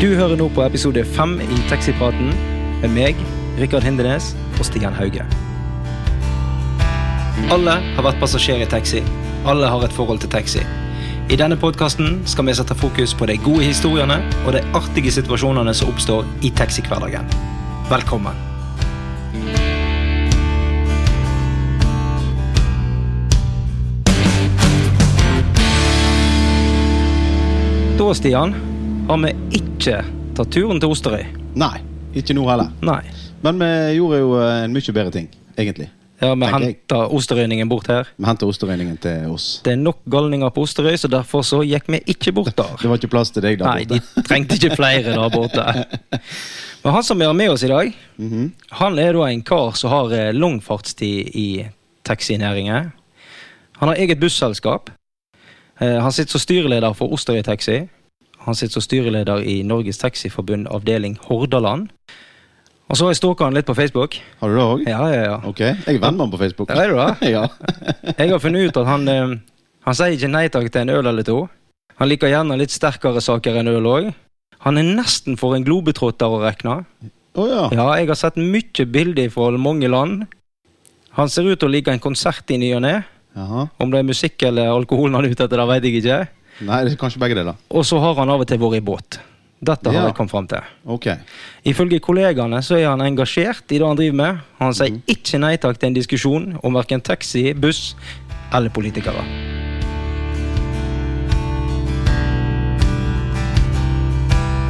Du hører nå på episode fem i Taxipraten med meg, Rikard Hindenes og Stian Hauge. Alle har vært passasjer i taxi. Alle har et forhold til taxi. I denne podkasten skal vi sette fokus på de gode historiene og de artige situasjonene som oppstår i taxihverdagen. Velkommen. Da, Stian, har vi ikke tatt turen til Osterøy. Nei, ikke nå heller. Nei. Men vi gjorde jo eh, en mye bedre ting, egentlig. Ja, Vi henta Osterøyningen bort her. Vi henta osterøyningen til oss. Det er nok galninger på Osterøy, så derfor så gikk vi ikke bort der. Det var ikke plass til deg der Nei, de trengte ikke flere der borte. Men han som vi har med oss i dag, Mhm. han er da en kar som har eh, lang fartstid i taxinæringen. Han har eget busselskap. Eh, Han sitter som styreleder for Osterøy Taxi. Han sitter som styreleder i Norges Taxiforbund avdeling Hordaland. Og så har jeg stalka han litt på Facebook. Har du det òg? Ja, ja, ja. Ok, Jeg er venn med han på Facebook. Ja, er du det? ja. Jeg har funnet ut at han eh, Han sier ikke nei takk til en øl eller to. Han liker gjerne litt sterkere saker enn øl òg. Han er nesten for en globetrotter å regne. Å ja. Ja, jeg har sett mye bilder fra mange land. Han ser ut til å like en konsert i ny og ne. Om det er musikk eller alkohol han er ute etter, det vet jeg ikke. Nei, det er kanskje begge deler. Og så har han av og til vært i båt. Dette har Ja. jeg kommet fram til. Ok. Ifølge kollegaene så er han engasjert i det han driver med. Han sier ikke nei takk til en diskusjon om verken taxi, buss eller politikere.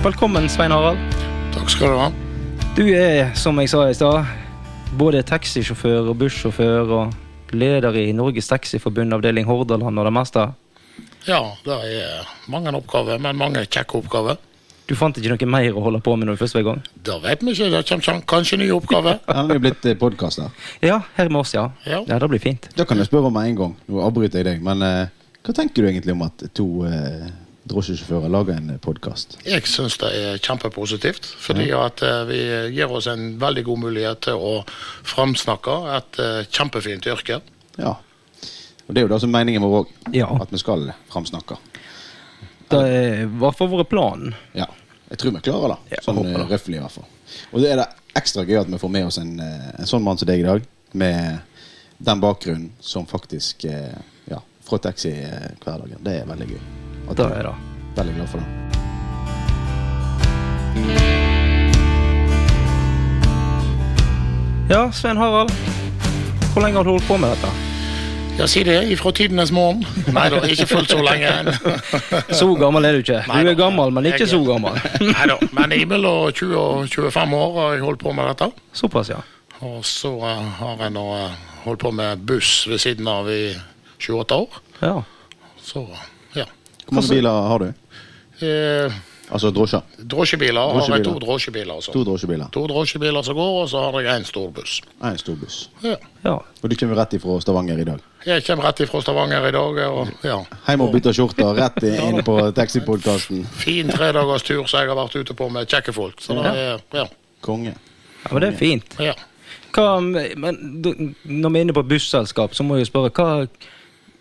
Velkommen, Svein Harald. Takk skal du ha. Du er, som jeg sa i stad, både taxisjåfør og bussjåfør og leder i Norges Taxiforbund avdeling Hordaland og det meste. Ja, det er mange oppgaver, men mange kjekke oppgaver. Du fant ikke noe mer å holde på med når du først var i gang? Da vet vi ikke. Det kommer kanskje nye oppgaver. Her er jo blitt podkaster. Ja, her med oss, ja. Ja. Ja, det blir fint. Da kan jeg spørre om med en gang. Nå avbryter jeg deg, men uh, hva tenker du egentlig om at to uh, drosjesjåfører lager en podkast? Jeg syns det er kjempepositivt, fordi at uh, vi gir oss en veldig god mulighet til å framsnakke et uh, kjempefint yrke. Ja. Og det er jo det som er meningen vår òg. Ja. At vi skal framsnakke. Det er i hvert fall vært planen. Ja. Jeg tror vi klarer det. Ja, sånn eh, røffelig, i hvert fall. Og det er det ekstra gøy at vi får med oss en, eh, en sånn mann som deg i dag, med den bakgrunnen som faktisk eh, Ja, fra taxi-hverdagen. Det er veldig gøy. At Det er det. Veldig glad for det. Ja, Svein Harald. Hvor lenge har du holdt på med dette? Ja, si det. Ifra tidenes morgen. Nei da, ikke fullt så lenge. Så gammel er du ikke. Du er gammel, men ikke så gammel. Nei da, men imellom 20 og 25 år har jeg holdt på med dette. Såpass, ja. Og så eh, har jeg nå eh, holdt på med buss ved siden av i 28 år. ja. Så ja. Hvor mange biler har du? Eh, Altså drosje? drosjebiler. Har jeg Drosjebiler. to drosjebiler. Altså. To drosjebiler. To drosjebiler som går, og så har jeg en stor buss. En stor buss. Ja. ja. Og du kommer rett ifra Stavanger i dag? Jeg kommer rett ifra Stavanger i dag. Og, ja. Hjem og bytte skjorte, rett inn på taxipodkasten. Fin tredagers tur som jeg har vært ute på med kjekke folk. Så det er, ja. Konge. ja men det er fint. ja. Hva, men du- når vi er inne på busselskap, så må jeg spørre hva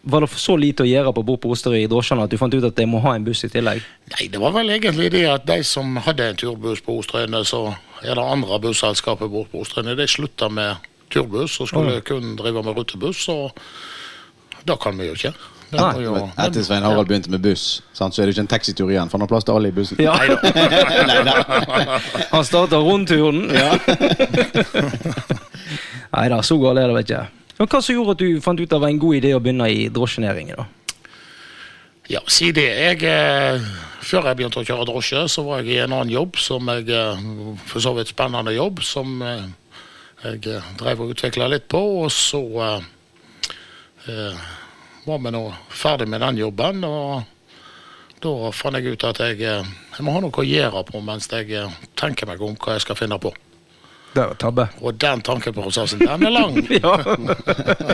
Var det så lite å gjøre på bord på Osterøy i drosjene at du fant ut at de må ha en buss i tillegg? Nei, det var vel egentlig det at de som hadde en turbuss på Osterøyene, så er det andre busselskaper bort på Osterøyene. de slutta med turbuss og skulle Å. kun drive med rutebuss. Og det kan vi jo ikke. Jo- Etter Svein Harald begynte med buss, sant, så er det ikke en taxitur igjen. For han har plass til alle i bussen. Ja. Han starta rundturen. Nei da, så galt er det vel ikke. Men Hva som gjorde at du fant ut at det var en god idé å begynne i drosjenæringen? da? Ja, si det. Jeg, eh, før jeg begynte å kjøre drosje, så var jeg i en annen jobb som jeg eh, For så vidt spennende jobb, som eh, jeg drev og utvikla litt på. Og så eh, var vi nå ferdig med den jobben, og da fant jeg ut at jeg, jeg må ha noe å gjøre på mens jeg tenker meg om hva jeg skal finne på. Det var tabbe. Og den tankeprosessen, den er lang. Ja,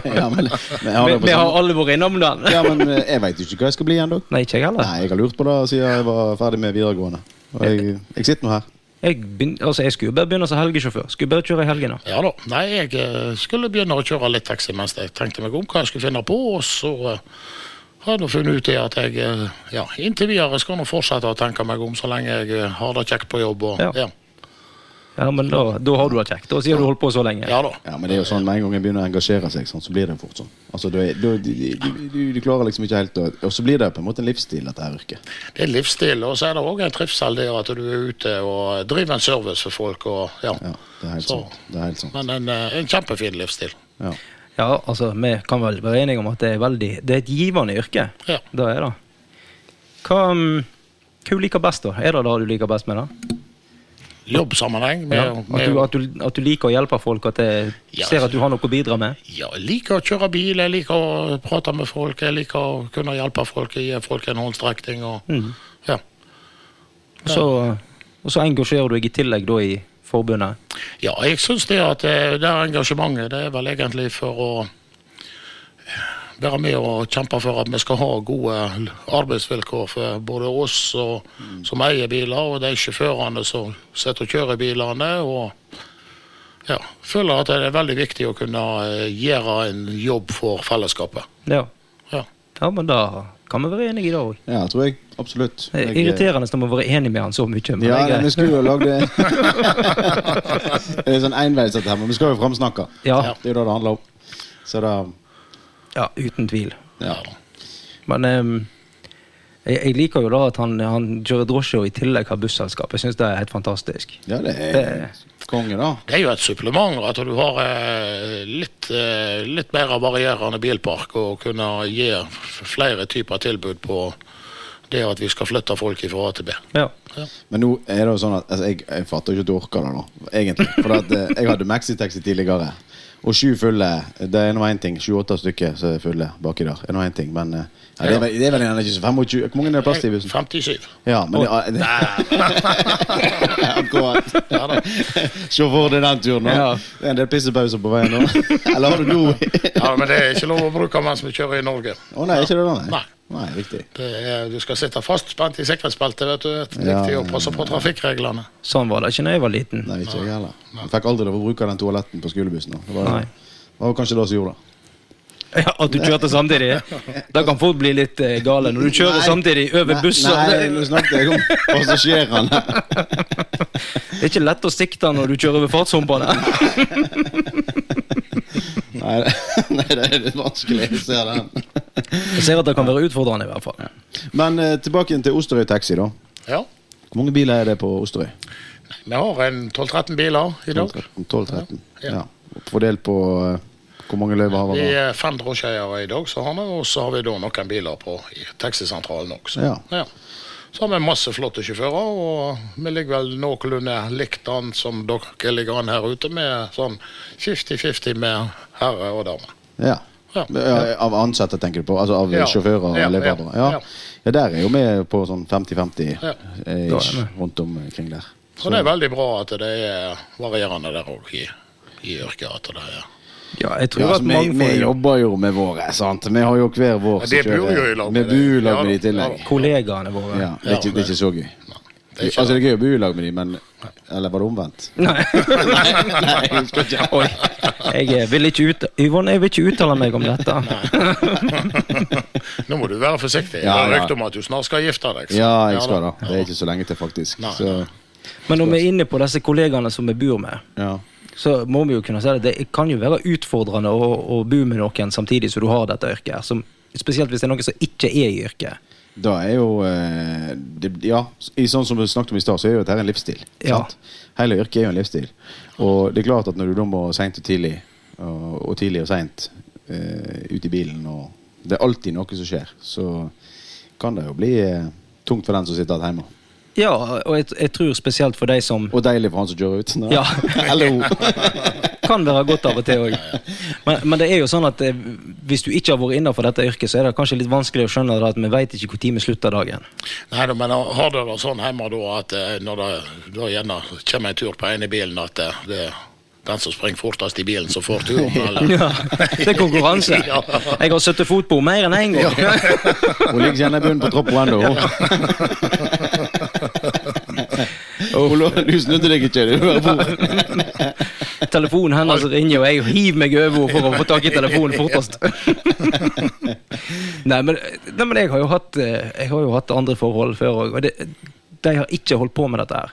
Ja, men, men har vi, vi har alle vært innom den. ja, men eh, jeg veit ikke hva jeg skal bli ennå. Nei, ikke jeg heller. Nei, jeg har lurt på det siden jeg var ferdig med videregående. Og jeg, jeg sitter nå her. Jeg, begyn- altså, jeg skulle bare begynne som helgesjåfør. Skulle bare kjøre i helgene. Ja da. Nei, jeg eh, skulle begynne å kjøre litt taxi mens jeg tenkte meg om hva jeg skulle finne på, og så eh, har nå funnet ut det at jeg ja, inntil videre skal nå fortsette å tenke meg om så lenge jeg har det kjekt på jobb. Og, Ja. ja. Ja, men da, da har du det kjekt. Da sier du holdt på så lenge. ja da. Ja, men det er jo sånn med en gang en begynner å engasjere seg, sånn, så blir det fort sånn. Altså, du, er- du, du, du, klarer liksom ikke helt å Og så blir det på en måte en livsstil, dette her yrket. Det er livsstil, og så er det òg en trivsel der at du er ute og driver en service for folk. Og, ja. Ja, det er helt Så. sant. Det er helt sant. Men en, eh, en kjempefin livsstil. Ja. Ja, altså, vi kan vel være enige om at det er veldig Det er et givende yrke. Ja. Det er det. Hva, mm, hva du liker best, da? Er det det du liker best med det? Jobbsammenheng. Med, Ja, at, du, at, du, at du liker å hjelpe folk, at jeg Ja, ser at du har noe å bidra med? Ja, jeg liker å kjøre bil, jeg liker å prate med folk, jeg liker å kunne hjelpe folk, gi folk en håndstrekning. Og, Mm. ja. Så, og så engasjerer du deg i tillegg da i forbundet? ja, jeg syns det at det, det er engasjementet det er vel egentlig for å være med og kjempe for at vi skal ha gode arbeidsvilkår for både oss og, som eier biler, og de sjåførene som sitter og kjører bilene. og ja, føler at det er veldig viktig å kunne eh, gjøre en jobb for fellesskapet. Ja. Ja. ja, men da kan vi være enige i det òg. ja, tror jeg. Absolutt. Det er Jeg, eh, irriterende når man være enig med han så mye. Men Ja, jeg, vi skulle jo lagd det Det er sånn enveis dette her, men vi skal jo framsnakke. ja, Det er jo det det handler om. Så da ja, uten tvil. Ja. Men um, jeg, jeg liker jo da at han, han kjører drosje og i tillegg har busselskap. Jeg syns det er helt fantastisk. ja, det er konge, da. Det er jo et supplement at du har eh, litt, eh, litt mer varierende bilpark og kunne gi flere typer tilbud på det at vi skal flytte folk fra A til B. Ja. Men nå er det jo sånn at altså, jeg, jeg fatter ikke at du orker det nå, egentlig. For at, eh, jeg hadde maxitaxi tidligere. Og sju fulle, det er nå én ting. Sju-åtte stykker som er fulle baki der. er nå en ting, Men eh, ja, det, er, det er vel gjerne ikke så 25 Hvor mange er det plass til i bussen? 57. Ja, men det, ah, det, Akkurat. Se for deg den turen. Ja. Det er en del pissepauser på veien nå. Eller har du do? Ja, men det er ikke lov å bruke mens vi kjører i Norge. Å nei, ikke det da? Nei. Nei. Nei riktig. Det er, du skal sitte fastspent i sikkerhetsbeltet. vet du. Det er Ja, viktig å passe på trafikkreglene. Sånn var det ikke da jeg var liten. Nei, ikke jeg heller. Jeg fikk aldri lov å bruke den toaletten på skolebussen. Det var, Nei. det var kanskje det som gjorde det. Ja, At du kjørte samtidig. Det kan fort bli litt eh, gale. Når du kjører Nei. samtidig over busser. Nei, nå snakket jeg om passasjerene. Det er ikke lett å sikte når du kjører over fartshumpene. Nei, det- nei, det er litt vanskelig. Jeg ser den. Jeg ser at det kan være utfordrende, i hvert fall. Ja. Men eh, tilbake til Osterøy Taxi, da. Ja. Hvor mange biler er det på Osterøy? Vi har en 12-13 biler i dag. 12-13. Ja. Ja. Fordelt på eh, hvor mange løyver har Vi vi? er fem drosjeeiere i dag, så har vi, og så har vi da noen biler på i taxisentralen også. Ja. Så har vi masse flotte sjåfører, og vi ligger vel noenlunde likt an som dere ligger an her ute, med sånn 50-50 med herre og dame. Ja. Ja. Ja, Av ansatte, tenker du på? Altså av Ja. sjåfører og Ja, leverandører? ja, Ja. ja. ja, der er jo vi på sånn 50-50 Ja. eh, rundt omkring der. Så det er veldig bra at det er varierende der òg i, i yrket. at det er Ja, jeg tror Ja, at altså, vi, vi jobber jo med våre, sant? Vi har jo hver vår Ja, det bor jo i lag med det. Ja, med de i tillegg. kollegaene våre. Ja, det, er ikke, det er ikke så gøy. det ikke Altså, det er gøy å bo i lag med de, men Eller var det omvendt? Nei. Oi. Jeg eh, vil ikke ut... Yvonne, jeg vil ikke uttale meg om dette. Nå må du være forsiktig. Ja, det er rykte om at du snart skal gifte deg. så- Ja, jeg skal da. Det er ikke så lenge til, faktisk. Nei, Så, Men når vi er inne på disse kollegaene som vi bor med, ja. Så må vi jo kunne si at det kan jo være utfordrende å, å bo med noen samtidig som du har dette yrket. Som, spesielt hvis det er noen som ikke er i yrket. Da er jo eh, det, Ja, i sånn som vi snakket om i stad, så er jo dette en livsstil. Ja. Hele yrket er jo en livsstil. Og det er klart at når du da må seint og tidlig, og, og tidlig og seint, uh, ut i bilen, og det er alltid noe som skjer, så kan det jo bli uh, tungt for den som sitter hjemme. Ja, og jeg, jeg tror spesielt for de som Og deilig for han som kjører ut. Ja. Eller hun. kan være godt av og til òg. Men, men det er jo sånn at eh, hvis du ikke har vært innafor dette yrket, så er det kanskje litt vanskelig å skjønne det at vi veit ikke når vi slutter dagen. Nei, men har dere det sånn hjemme da at eh, når det da gjerne kommer en tur på ene i bilen, at eh, det den som springer fortest i bilen, som får turen? Ja, det er konkurranse. Jeg har sittet fotbord mer enn én gang. Hun ligger gjerne i bunnen på trappa ennå. Du snudde deg ikke. Du var på. Telefonen hennes ringer, og jeg hiver meg over henne for å få tak i telefonen fortest. Nei, men, nei, men jeg, har jo hatt, eh, jeg har jo hatt andre forhold før òg, og det, de har ikke holdt på med dette her.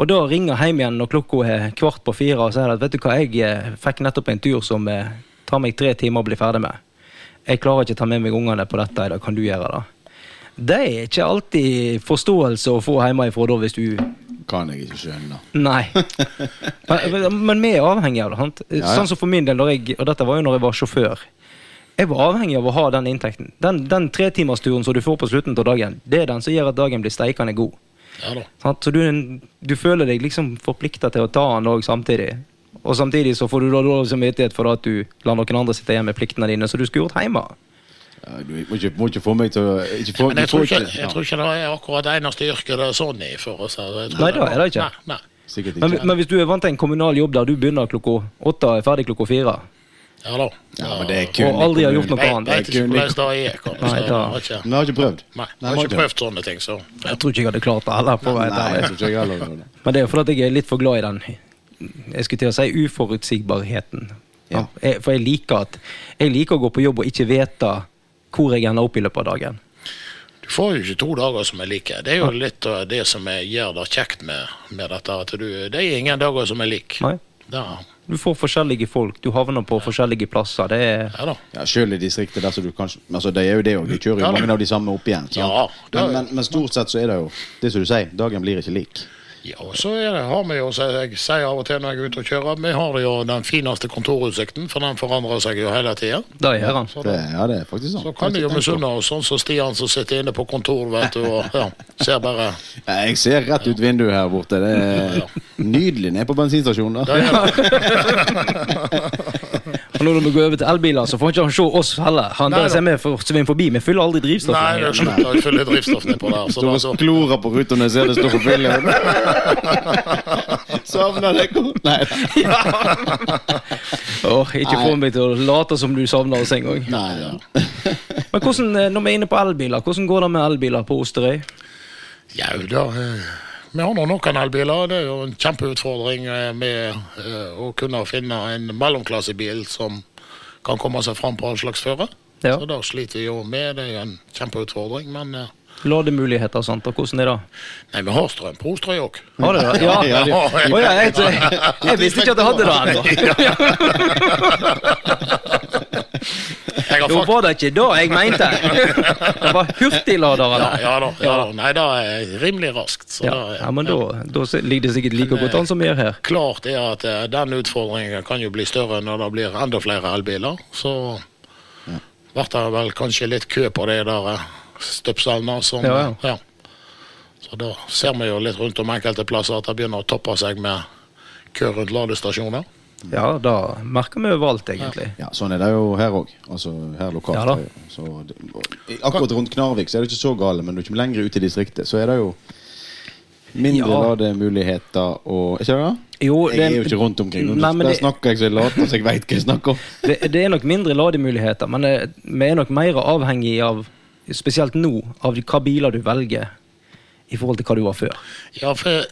Og da ringer hjem igjen når klokka er kvart på fire og sier at vet du hva, jeg eh, fikk nettopp en tur som eh, tar meg tre timer å bli ferdig med. Jeg klarer ikke å ta med meg ungene på dette i dag, kan du gjøre det? Det er ikke alltid forståelse å få hjemmefra da, hvis du Kan jeg ikke skjønne. Nei. Men, men vi er avhengige av det. sant? Ja, ja. Sånn som for min del, når jeg, og dette var jo når jeg var sjåfør. Jeg var avhengig av å ha den inntekten. Den, den tretimersturen som du får på slutten av dagen, det er den som gjør at dagen blir steikende god. Ja. Så du, du føler deg liksom forplikta til å ta den òg samtidig. Og samtidig så får du da dårlig samvittighet for at du lar noen andre sitte igjen med pliktene dine, som du skulle gjort hjemme. Må ikke, må ikke få meg til å ikke få, jeg tror, ikke, jeg tror ikke det er akkurat det eneste yrket det er sånn i. For oss. Jeg Nei, da er det ikke. Nei, nei. ikke. Men, men hvis du er vant til en kommunal jobb der du begynner klokka åtte og er ferdig klokka fire, Ja da. Ja, men det er kun og aldri har gjort noe Jeg annet vet ikke hvordan det er. Nei, da- Jeg har ikke, jeg prøvd. nei, jeg har ikke prøvd sånne ting, så Jeg tror ikke jeg hadde klart det heller. På vei der. Nei, jeg tror ikke jeg heller. Men det er jo fordi jeg er litt for glad i den Jeg skulle til å si uforutsigbarheten. Ja. Jeg, for jeg liker at Jeg liker å gå på jobb og ikke vite hvor jeg ender opp i løpet av dagen. Du får jo ikke to dager som er like. Det er jo litt av det som gjør det kjekt med, med dette. At du, det er ingen dager som er like. Nei. Da, Du får forskjellige folk, du havner på forskjellige plasser. Det er ja da. Ja, Selv i distriktet der så du kanskje altså Det er jo det òg. De kjører jo mange av de samme opp igjen. sant? Ja, er- men, men, men stort sett så er det jo det som du sier. Dagen blir ikke lik. Ja, og så er det, har vi jo, så jeg sier av og til når jeg er ute og kjører, vi har jo den fineste kontorutsikten, for den forandrer seg jo hele tida. Det gjør han. Så, Det, ja, det er faktisk sånn. så kan de jo misunne oss, sånn som Stian som sitter inne på kontor, vet du, og ja, ser bare Ja, jeg ser rett ut vinduet her borte. Det er nydelig nede på bensinstasjonen. Og når vi går over til elbiler, så får ikke han se oss heller. Han Nei, der ser vi for svim forbi. Vi fyller aldri drivstoff. Nei, det er slutt å fylle drivstoff nedpå der. Så Står og så, klorer på ruta når jeg ser det står på fylla. Savner deg Nei. Åh, ikke få meg til å late som du savner oss engang. ja. Men hvordan, eh, når vi er inne på elbiler, hvordan går det med elbiler på Osterøy? ja, da, eh, vi har nå noen elbiler. Det er jo en kjempeutfordring eh, med å kunne finne en mellomklassebil som kan komme seg fram på all slags føre. Ja. Så da sliter vi jo med. Det er jo en kjempeutfordring. Men Lademuligheter og sånt, og hvordan er det? nei, vi har strøm på Osterøy òg. Har dere det? Ja. Ja, ja. Oh, ja, jeg, jeg visste ikke at jeg hadde det ennå. Jeg Da fakt- var det ikke det jeg mente. Det var hurtigladere. ja, ja da. Ja, da. Nei, det er rimelig raskt. Så Ja, da, ja, men da, da ligger det sikkert like godt an som vi gjør her. Klart er at eh, den utfordringen kan jo bli større når det blir enda flere elbiler. Så ble det vel kanskje litt kø på det der eh, og sånn. Ja, ja. Så da ser vi jo litt rundt om enkelte plasser at det begynner å toppe seg med kø rundt ladestasjoner. Ja, da merker vi overalt, egentlig. Ja, sånn er det jo her òg. Altså her lokalt. Ja så akkurat rundt Knarvik så er det ikke så gale, men du kommer lenger ut i distriktet, så er det jo mindre Ja. lademuligheter og Ikke det? Jo, Jeg er jo ikke rundt omkring. Nei, men Der det, snakker jeg så jeg later som jeg veit hva jeg snakker om. det, det er nok mindre lademuligheter, men vi er nok mer avhengig av, spesielt nå, av hva biler du velger i forhold til hva du var før. Ja, for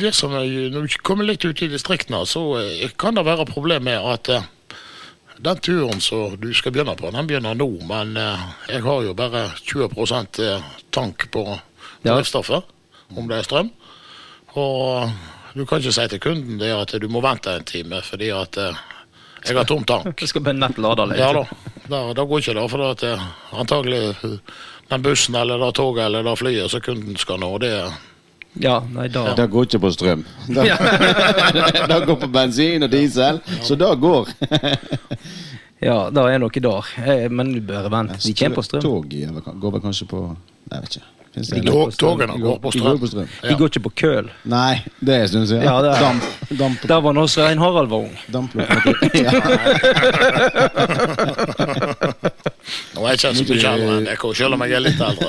det som er, Når du kommer litt ut i distriktene, så eh, kan det være problem med at eh, den turen som du skal begynne på, den begynner nå, men eh, jeg har jo bare 20 eh, tank på Ja. om det er strøm. Og du kan ikke si til kunden det at du må vente en time fordi at eh, jeg har tom tank. Du skal bare nett lade litt. Ja da, da, da går ikke det. For at det, antagelig eh, den bussen eller det toget eller det flyet som kunden skal nå, det Ja, nei, da Det går ikke på strøm. Det, det går på bensin og diesel, så det går. Ja, da er noe der. Eh, Men du bør vente. De kommer på strøm. Tog går vel kanskje på jeg vet ikke. De går på strøm. De går på strøm. Ja. De går ikke på køl. Nei, det er stund siden. Ja, det er- Damp. Damp. Der var nå Rein Harald var ung. Nå er jeg ikke så mye eldre enn dere, selv om jeg er litt eldre.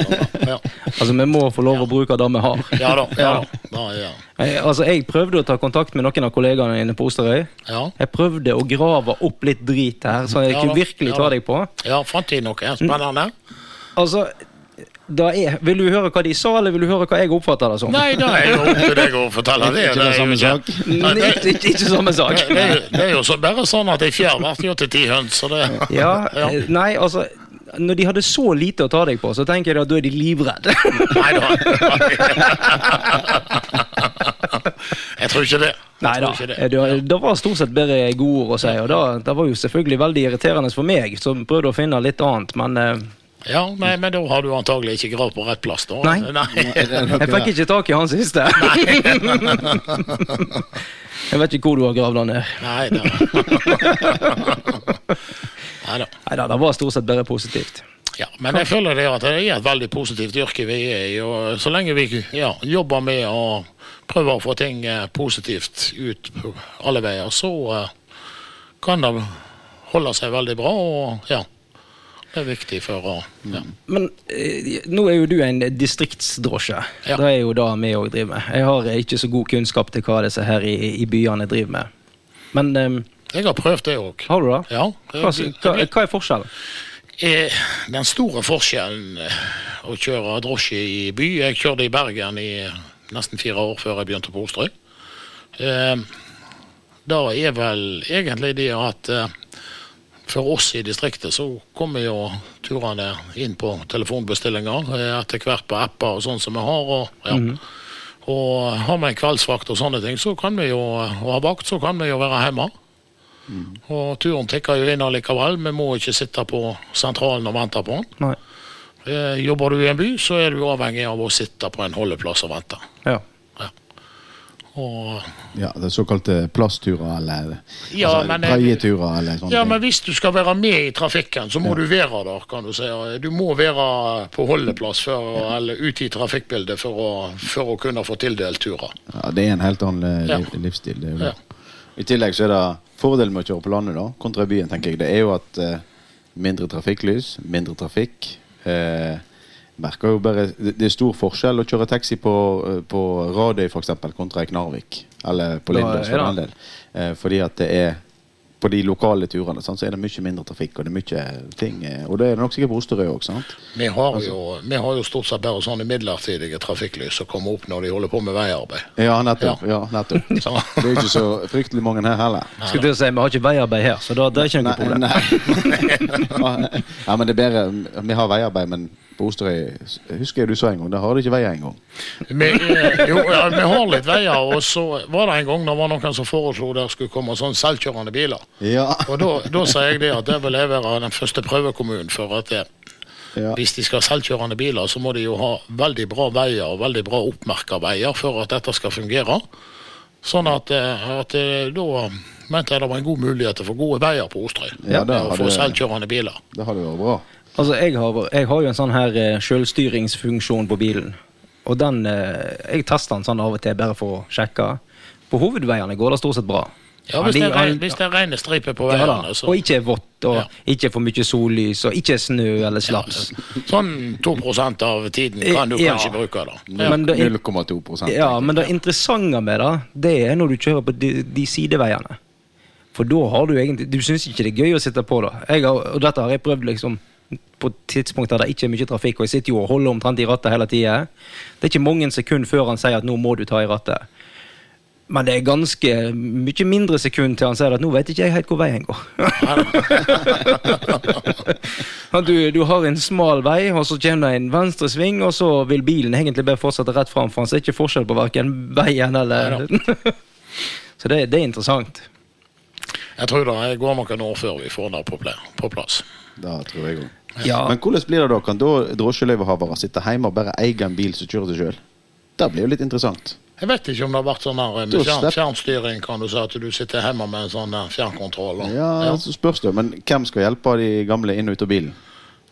Ja, Altså, vi må få lov å bruke det vi har. ja da. Ja, da. Da, ja. Eh, Altså, Jeg prøvde å ta kontakt med noen av kollegaene inne på Osterøy. Ja. Jeg prøvde å grave opp litt drit her, så jeg Ja kunne virkelig ja ta deg på. ja, fant de noe spennende? Altså, er, Vil du høre hva de sa, eller vil du høre hva jeg oppfatter det som? Nei, det er jo opp til deg å fortelle det. Ikke det er samme sak? Ikke, samme sak. Det, er- det er jo så, bare sånn at ei fjær blir jo til ti høns, så det Ja, Ja. Nei, altså når de hadde så lite å ta deg på, så tenker jeg at da er de livredde. Nei da. Jeg tror ikke det. Nei da. det. Det, det var stort sett bare gode ord å si, og da, det var jo selvfølgelig veldig irriterende for meg, som prøvde å finne litt annet, men eh, Ja, nei, men da har du antagelig ikke gravd på rett plass, da. Nei. nei. jeg fikk ikke tak i han siste. jeg vet ikke hvor du har gravd han ned. Nei da. Nei da. Det var stort sett bare positivt. Ja, men jeg føler det at det er et veldig positivt yrke vi er i. og Så lenge vi ja, jobber med å prøve å få ting eh, positivt ut på alle veier, så eh, kan det holde seg veldig bra. og ja, Det er viktig for å ja. Men eh, nå er jo du en distriktsdrosje. Ja. Det er jo det vi òg driver med. Jeg har ikke så god kunnskap til hva disse her i, i byene driver med. Men um, Jeg har prøvd det òg. har du det? Ja. Hva, hva, hva er forskjellen? Eh, Den store forskjellen eh, å kjøre drosje i by Jeg kjørte i Bergen i nesten fire år før jeg begynte på Osterøy. Da er vel egentlig det at for oss i distriktet så kommer jo turene inn på telefonbestillinger, eh, etter hvert på apper og sånn som vi har. Og, ja. og har vi en kveldsvakt og sånne ting, så kan vi jo, og har vakt, så kan vi jo være hjemme. Og turen tikker jo inn allikevel. Vi må ikke sitte på sentralen og vente på den. Nei. Eh, jobber du i en by, så er du avhengig av å sitte på en holdeplass og vente. Ja. Og, Ja, det er såkalte plassturer eller Ja, altså, men- praieturer eller sånne ja, ting. men hvis du skal være med i trafikken, så må du være der, kan du si. Du må være på holdeplass for, eller ute i trafikkbildet for å, for å kunne få tildelt turer. Ja, det er en helt annen Ja. livsstil. Det er jo det. Ja. I tillegg så er det fordelen med å kjøre på landet da, kontra byen, tenker jeg. Det er jo at eh, mindre trafikklys, mindre trafikk. Eh, merker jo bare, det, er stor forskjell å kjøre taxi på, eh, på Radøy for eksempel, kontra i Knarvik. Eller på Lindås, for den det. del. Eh, fordi at det er på de lokale turene sant, så er det mye mindre trafikk, og det er mye ting. eh, Og det er det nok sikkert på Osterøy òg, sant? Vi har, jo, vi har jo stort sett bare sånne midlertidige trafikklys som kommer opp når de holder på med veiarbeid. Ja, nettopp. Ja. nettopp. Det er ikke så fryktelig mange her heller. Skulle til å si, Vi har ikke veiarbeid her, så da, det er ikke noe problem. nei. ja, men det er bedre Vi har veiarbeid, men på Osterøy husker jeg du sa en gang, der har de ikke veier engang. vi, eh, jo, ja, vi har litt veier, og så var det en gang det var noen som foreslo der skulle komme sånn selvkjørende biler. Ja. Og da, da sier jeg det at det vil jeg være den første prøvekommunen for at det, ja. hvis de skal ha selvkjørende biler, så må de jo ha veldig bra veier og veldig bra oppmerka veier for at dette skal fungere. Sånn at, eh, at eh, da mente jeg det var en god mulighet få gode veier på Osterøy. Ja, det og få hadde- selvkjørende biler. Det hadde vært bra. Altså, jeg har, jeg har jo en sånn her sjølstyringsfunksjon på bilen. Og den eh, Jeg tester den sånn av og til bare for å sjekke. På hovedveiene går det stort sett bra. Ja, Hvis det er, regn, hvis det er rene striper på ja, veiene, så Og ikke er vått, og Ja. ikke for mye sollys, og ikke snø eller slaps. Sånn 2% av tiden kan du Ja. kanskje bruke det. Ja. 0,2 prosent. ja, men det interessante med det, det er når du kjører på de, de sideveiene. For da har du egentlig Du syns ikke det er gøy å sitte på det. Jeg har, og dette har jeg prøvd liksom på tidspunkt der det ikke er mye trafikk, og jeg sitter jo og holder omtrent i rattet hele tida. Det er ikke mange sekunder før han sier at 'nå må du ta i rattet'. Men det er ganske mye mindre sekund til han sier at 'nå vet ikke jeg helt hvor veien går'. Du, du har en smal vei, og så kommer det en venstresving, og så vil bilen egentlig bare fortsette rett fram, for han ser ikke forskjell på verken veien eller Så det, det er interessant. Jeg tror det går noen år før vi får det på, plass. Da tror jeg òg. Ja. Men hvordan blir det da? Kan da drosjeløyvehavere sitte hjemme og bare eie en bil som kjører seg sjøl? Det blir jo litt interessant. Jeg vet ikke om det har vært sånn her med fjern, fjernstyring, kan du si, at du sitter hjemme med en sånn der fjernkontroll. og- Ja, så spørs det. Men hvem skal hjelpe de gamle inn og ut av bilen?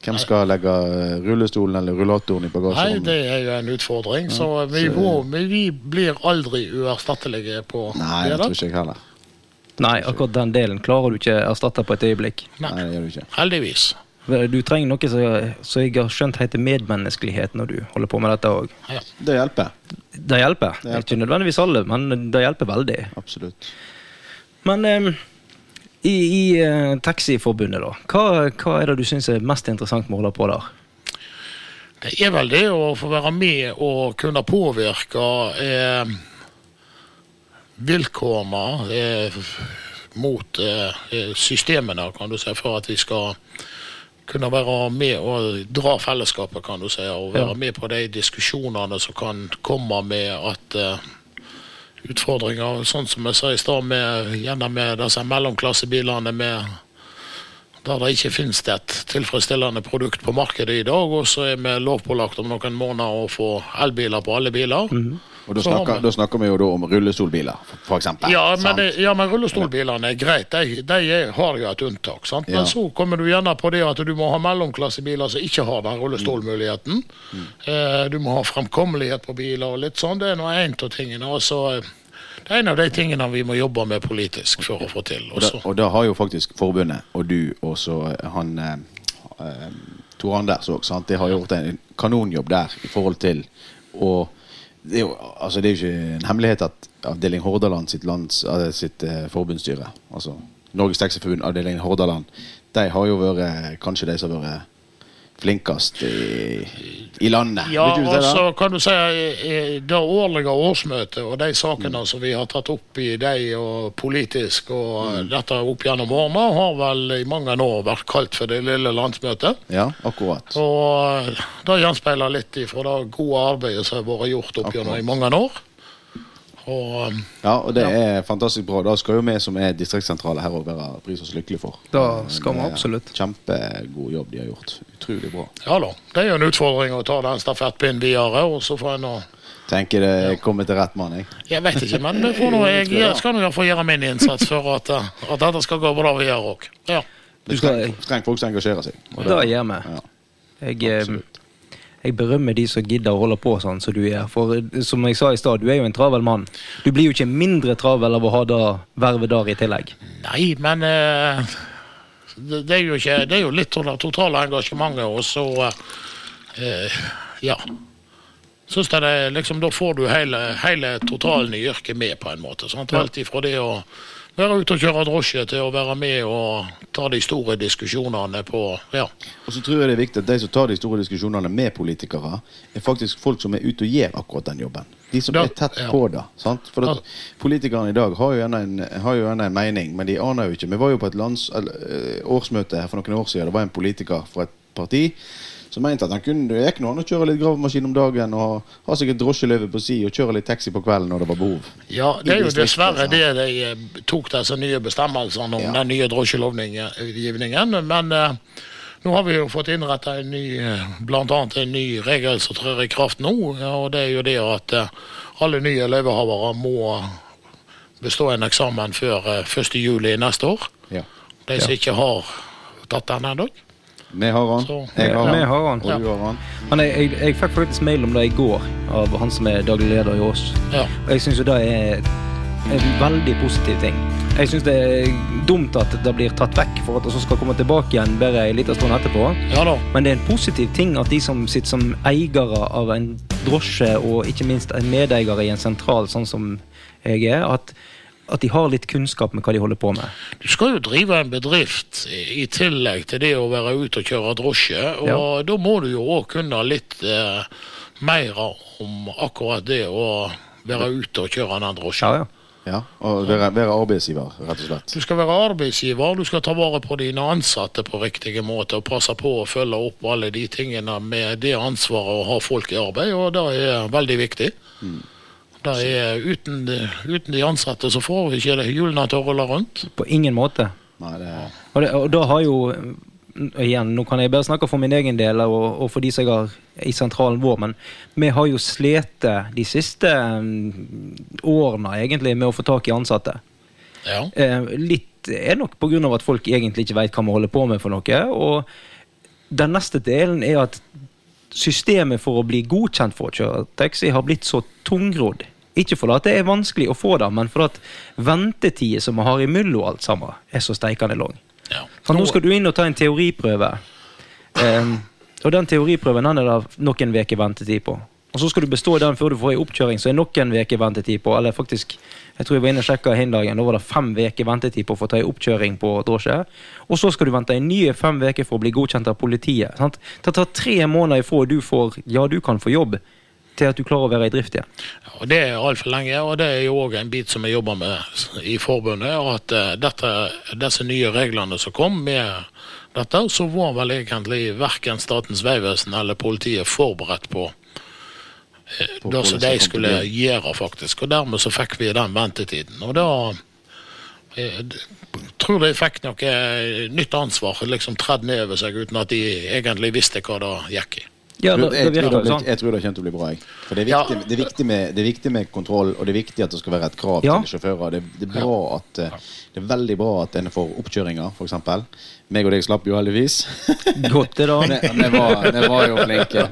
Hvem skal legge eh, rullestolen eller rullatoren i Nei, det er jo en utfordring. Så vi, så- må, vi blir aldri uerstattelige på Nei, det. tror ikke jeg heller. Nei, akkurat den delen klarer du ikke erstatte på et øyeblikk. Nei, det gjør du ikke. Heldigvis. Du trenger noe som jeg har skjønt heter medmenneskelighet når du holder på med dette òg. Ja. Det hjelper. Det hjelper. Det hjelper. Ikke nødvendigvis alle, men det hjelper veldig. Absolutt. Men um, i, i uh, Taxiforbundet, da. Hva, hva er det du syns er mest interessant med å holde på der? Det er vel det å få være med og kunne påvirke eh, vilkårene eh, mot eh, systemene, kan du si, for at vi skal kunne være med og dra fellesskapet, kan du si. Og være med på de diskusjonene som kan komme med at uh, utfordringer, sånn som jeg sa i stad, med, gjerne med disse mellomklassebilene med der det ikke finnes et tilfredsstillende produkt på markedet i dag, og så er vi lovpålagt om noen måneder å få elbiler på alle biler. Og da snakker, da snakker vi jo da om rullestolbiler, eksempel. Ja, men, sant? det- ja, men rullestolbilene er greit. De, de er, har jo et unntak. Sant? Ja. Men så kommer du gjerne på det at du må ha mellomklassebiler som ikke har den rullestolmuligheten. Mm. Eh, du må ha fremkommelighet på biler og litt sånn. Det er nå en av tingene. Altså, eh, det er en av de tingene vi må jobbe med politisk for å få til. Også. og da har jo faktisk forbundet, og du og så han eh, eh, Tor Anders òg. De har gjort en kanonjobb der i forhold til å det er, jo, altså det er ikke en hemmelighet at avdeling Hordaland sitt, lands, eh, sitt eh, forbundsstyre, altså Norges Taxiforbund, avdeling Hordaland, de har jo vært eh, kanskje de som har vært flinkest i, i landet. Ja, og så kan du si eh, eh, det årlige årsmøtet og de Mm. sakene som vi har tatt opp i de og politisk og Mm. eh, dette opp gjennom årene, har vel i mange år vært kalt for det lille landsmøtet. Ja, akkurat. Og det gjenspeiler litt ifra det gode arbeidet som har vært gjort opp gjennom i mange år. Og eh, Ja, og det er fantastisk bra. Da skal jo vi som er distriktssentrale her òg være pris oss lykkelige for. Da Eh, skal vi er absolutt. Kjempegod jobb de har gjort. Utrolig bra. ja da, det er jo en utfordring å ta den stafettpinnen videre. Og så får en nå Tenker det kommer til rett mann, jeg. Jeg vet ikke, men får nå, jeg, jeg skal nå iallfall gjøre min innsats for at, eh, at dette skal gå bra videre òg. Ja. Det Du skal- trenger folk som engasjerer seg. Og Det gjør vi. Ja. Jeg, jeg berømmer de som gidder å holde på sånn som du er. For eh, som jeg sa i stad, du er jo en travel mann. Du blir jo ikke mindre travel av å ha det vervet der i tillegg. Nei, men uh, det, det, er jo ikke, det er jo litt av det totale engasjementet, og så uh, Ja. Syns jeg det liksom, Da får du hele, hele totalen i yrket med, på en måte. Sant? Alt ifra det å være ute og kjøre drosje til å være med og ta de store diskusjonene på Ja. Og så tror jeg det er viktig at de som tar de store diskusjonene med politikere, er faktisk folk som er ute og gjør akkurat den jobben. De som Da- er tett ja. på det. sant? For at Politikerne i dag har jo, gjerne en, en mening, men de aner jo ikke. Vi var jo på et lands, eller, eh, årsmøte her for noen år siden. Det var en politiker fra et parti som mente at han kunne det gikk nå an å kjøre litt gravemaskin om dagen og ha seg et drosjeløyve på si og kjøre litt taxi på kvelden når det var behov. Ja, det er jo dessverre det de eh, tok disse nye bestemmelsene om Ja. den nye drosjelovgivningen. Men eh, nå har vi jo fått innretta en ny, bl.a. blant annet en ny regel som trer i kraft nå. Og det er jo det at eh, alle nye løyvehavere må bestå en eksamen før eh, 1. juli neste år. Ja. De som ikke har tatt den ennå. Vi har han. Jeg har han. har han. Og du har han. Men jeg, jeg, jeg fikk faktisk mail om det i går av han som er daglig leder i Ås. Ja. Og jeg syns jo det er en veldig positiv ting. Jeg syns det er dumt at det blir tatt vekk for at det skal komme tilbake igjen bare en liten stund etterpå. ja da. Men det er en positiv ting at de som sitter som eiere av en drosje, og ikke minst en medeier i en sentral, sånn som jeg er, at, at de har litt kunnskap med hva de holder på med. Du skal jo drive en bedrift i tillegg til det å være ute og kjøre drosje. Og da må du jo òg kunne litt eh, mer om akkurat det å være ute og kjøre den drosjen. Ja, ja. Ja, og være, være arbeidsgiver, rett og slett. Du skal være arbeidsgiver, du skal ta vare på dine ansatte på riktig måte og passe på å følge opp alle de tingene med det ansvaret å ha folk i arbeid, og det er veldig viktig. Det er uten, uten de ansatte så får vi ikke hjulene til å rulle rundt. På ingen måte. Nei, det er Og, det, og da har jo Igjen, nå kan jeg bare snakke for min egen del og, og for de som jeg har i sentralen vår, men vi har jo slitt de siste mm, årene egentlig med å få tak i ansatte. Ja. Eh, litt er nok pga. at folk egentlig ikke veit hva vi holder på med for noe. Og den neste delen er at systemet for å bli godkjent for å kjøre taxi har blitt så tungrodd. Ikke fordi det er vanskelig å få det, men fordi at ventetida som vi har imellom alt sammen, er så steikende lang. ja. For nå skal du inn og ta en teoriprøve. Um, og den teoriprøven den er det noen uker ventetid på. Og så skal du bestå den før du får ei oppkjøring, så er noen uker ventetid på. Eller faktisk, jeg tror jeg var inne og sjekka hin dagen, da var det fem uker ventetid på å få ta ei oppkjøring på drosje. Og så skal du vente en nye fem uker for å bli godkjent av politiet. Sant? Det tar tre måneder ifra du får ja, du kan få jobb, til at du klarer å være i drift igjen. Og Det er altfor lenge, og det er jo òg en bit som vi jobber med i forbundet. At eh, dette, disse nye reglene som kom med dette, så var vel egentlig verken Statens vegvesen eller politiet forberedt På det som de skulle gjøre, faktisk. Og dermed så fikk vi den ventetiden. Og da jeg tror de fikk noe eh, nytt ansvar, liksom tredd ned over seg uten at de egentlig visste hva det gikk i. Ja, det, jeg, det tror virker det, sånn. jeg tror det kommer til å bli bra. Jeg. For det er, Ja. viktig, det, er viktig med, det er viktig med kontroll, og det er viktig at det skal være et krav Ja. til sjåfører. Det, det, er bra at, eh, det er veldig bra at en får oppkjøringer, f.eks. Meg og deg slapp jo heldigvis. Godt det, da. Vi var, var jo flinke.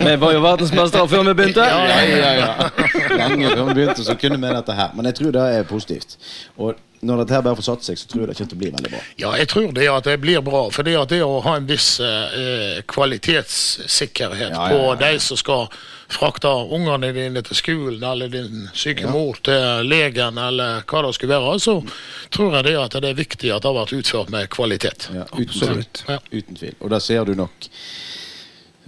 Vi var jo verdensmestere før vi begynte. Ja, ja, ja. Lenge før vi begynte, så kunne vi dette her. Men jeg tror det er positivt. Og når dette her bare får satt seg, så tror jeg det kommer til å bli veldig bra. Ja, jeg tror det at det blir bra. For det, det å ha en viss eh, kvalitetssikkerhet Ja, ja, på ja, på de som skal frakte ungene dine til skolen, eller din syke mor til legen, eller hva det skulle være, så tror jeg det at det er viktig at det har vært utført med kvalitet. Ja, uten, tvil. Uten tvil. Og da ser du nok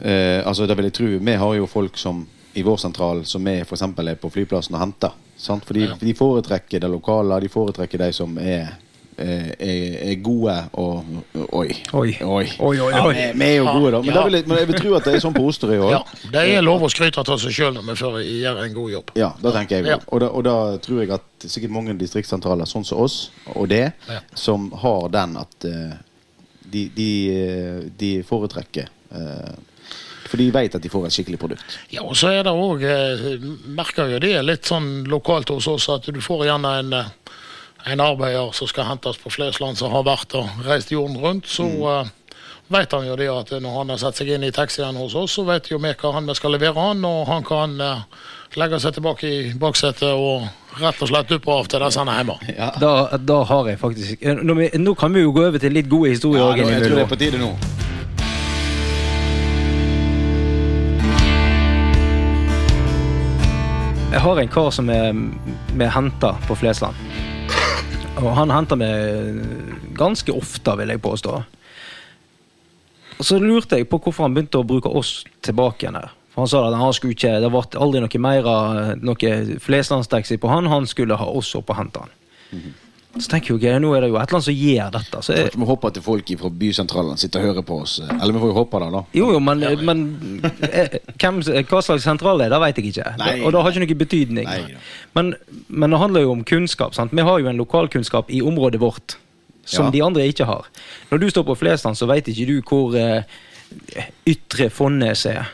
eh, Altså, det vil jeg tro Vi har jo folk som i vår sentral som vi eksempel er på flyplassen og henter. Sant? For de, Ja. de foretrekker det lokale, de foretrekker de som er, eh, er, er gode og Oi. Oi. Oi. Oi, oi, Ja, vi, vi er jo gode, da. Men, Ja. da vil jeg, men jeg vil tro at det er sånn på Osterøy òg. Ja, Det er lov å skryte av seg sjøl når vi får gjør en god jobb. Ja, da tenker jeg Ja. Og, da, og da tror jeg at sikkert mange distriktssentraler sånn som oss, og det, Ja. som har den at eh, de, de, eh, de foretrekker eh, For de vet at de får et skikkelig produkt. Ja, og så er det òg Merker jo det litt sånn lokalt hos oss at du får gjerne en, eh, en arbeider som skal hentes på Flesland, som har vært og reist jorden rundt. Så eh, vet han jo det at når han har satt seg inn i taxien hos oss, så vet jo vi hva han vi skal levere han, og han kan eh, legge seg tilbake i baksetet og rett og slett duppe av til dess han er hjemme. Ja. Da, da har jeg faktisk nå, nå kan vi jo gå over til litt gode historier. Ja, jeg tror det er på tide nå. Jeg har en kar som er med henter på Flesland. Og han henter meg ganske ofte, vil jeg påstå. Og så lurte jeg på hvorfor han begynte å bruke oss tilbake igjen her. For Han sa at han skulle ikke, det ble aldri noe mer noe Fleslandstaxi på han, han skulle ha oss opp og hente han. Så tenker jeg, ok, nå er det jo et eller annet som gjør dette. Så jeg, Vi håper håpe at folk fra bysentralen sitter og hører på oss. Eller vi får jo håpe det, da. jo, jo, men, men eh, hvem, hva slags sentral det er, det vet jeg ikke. Nei, og det har ikke noe betydning. Nei. Men, men det handler jo om kunnskap. sant? Vi har jo en lokalkunnskap i området vårt som Ja. de andre ikke har. Når du står på Flesland, så vet ikke du hvor eh, Ytre Fonnes er.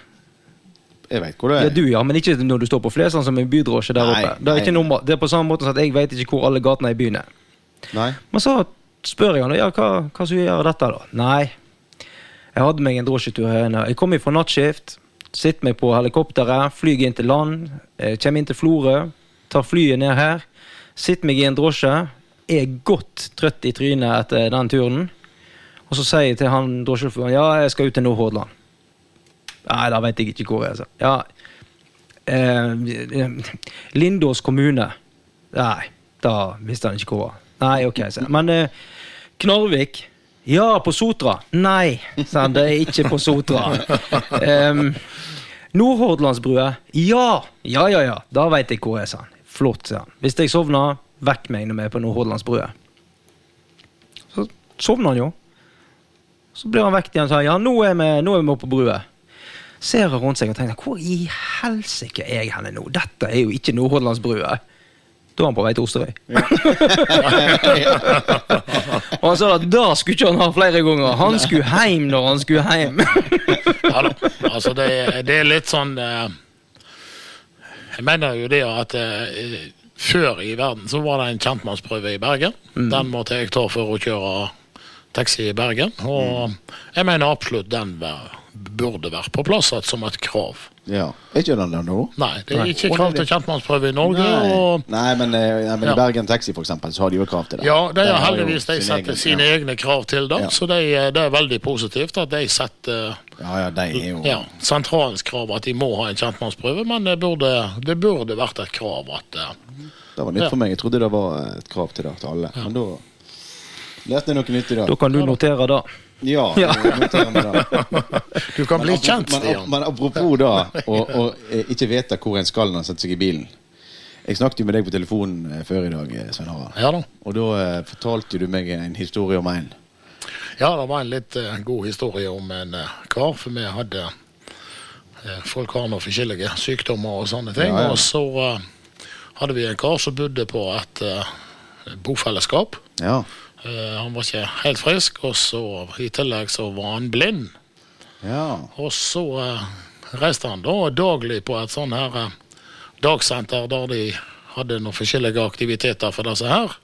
Jeg vet hvor det er. Ja, du, ja, men ikke når du står på Flesland som en bydrosje der Nei, oppe. Det er, ikke nei. noe, det er på samme måte som at jeg vet ikke hvor alle gatene i byen er. Nei? Men så spør jeg han ja, hva, hva skal vi gjøre dette, da? Nei. Jeg hadde meg en drosjetur her inne. Jeg kom fra nattskift. Sitter meg på helikopteret, flyr inn til land. eh, Kommer inn til Florø. Tar flyet ned her. Sitter meg i en drosje. Er godt trøtt i trynet etter den turen. Og så sier jeg til han drosjesjåføren ja, jeg skal ut til Nordhordland. Nei, da vet jeg ikke hvor jeg er. Ja, eh, Lindås kommune. Nei, da visste han ikke hvor. Nei, ok, Så. Men eh, Knarvik? Ja, på Sotra. Nei, sa han. Det er ikke på Sotra. Um, Nordhordlandsbrua? Ja! Ja, ja, ja. Da veit jeg hvor jeg er, sa han. Flott, sa han. Hvis jeg sovner, vekk meg når vi er på Nordhordlandsbrua. Så sovner han jo. Så blir han vekk igjen og sier ja, nå er vi, nå er vi oppe på brua. Ser han rundt seg og tenker hvor i helsike er jeg henne nå? Dette er jo ikke Nordhordlandsbrua. Da var han på vei til Osterøy. og han sa at da skulle ikke han ha flere ganger. Han skulle hjem når han skulle hjem. Ja da. Altså, det, det er litt sånn eh, Jeg mener jo det at eh, før i verden så var det en kjentmannsprøve i Bergen. Den måtte jeg ta for å kjøre taxi i Bergen. Og jeg mener absolutt den burde vært på plass som et krav. Ja. Er ikke den der nå? Nei, det er ikke krav til kjentmannsprøve i Norge. Nei. og Nei, men, eh, nei, men Ja. i Bergen Taxi, for eksempel, så har de jo krav til det. Ja, de har heldigvis de setter egen, sine ja. egne krav til det. Ja. Så de, det er veldig positivt at de setter Ja, ja, de er jo ja, sentralens krav at de må ha en kjentmannsprøve, men det burde, det burde vært et krav at eh, Det var nytt Ja. for meg. Jeg trodde det var et krav til det til alle. Men da lærte jeg noe nytt i dag. Da kan du notere det. Ja, Ja. du kan bli kjent, Stian. men apropos da, å eh, ikke vite hvor en skal når en setter seg i bilen. Jeg snakket jo med deg på telefonen eh, før i dag, eh, Svein Harald. Ja da. Og da eh, fortalte du meg en historie om en Ja, det var en litt eh, god historie om en eh, kar, for vi hadde Folk har noen forskjellige sykdommer og sånne ting. Ja, ja. Og så hadde vi en kar som bodde på et bofellesskap. Ja. Eh, han var ikke helt frisk, og så i tillegg så var han blind. Ja. Og så eh, reiste han da daglig på et sånn her eh, dagsenter der de hadde noen forskjellige aktiviteter for disse her.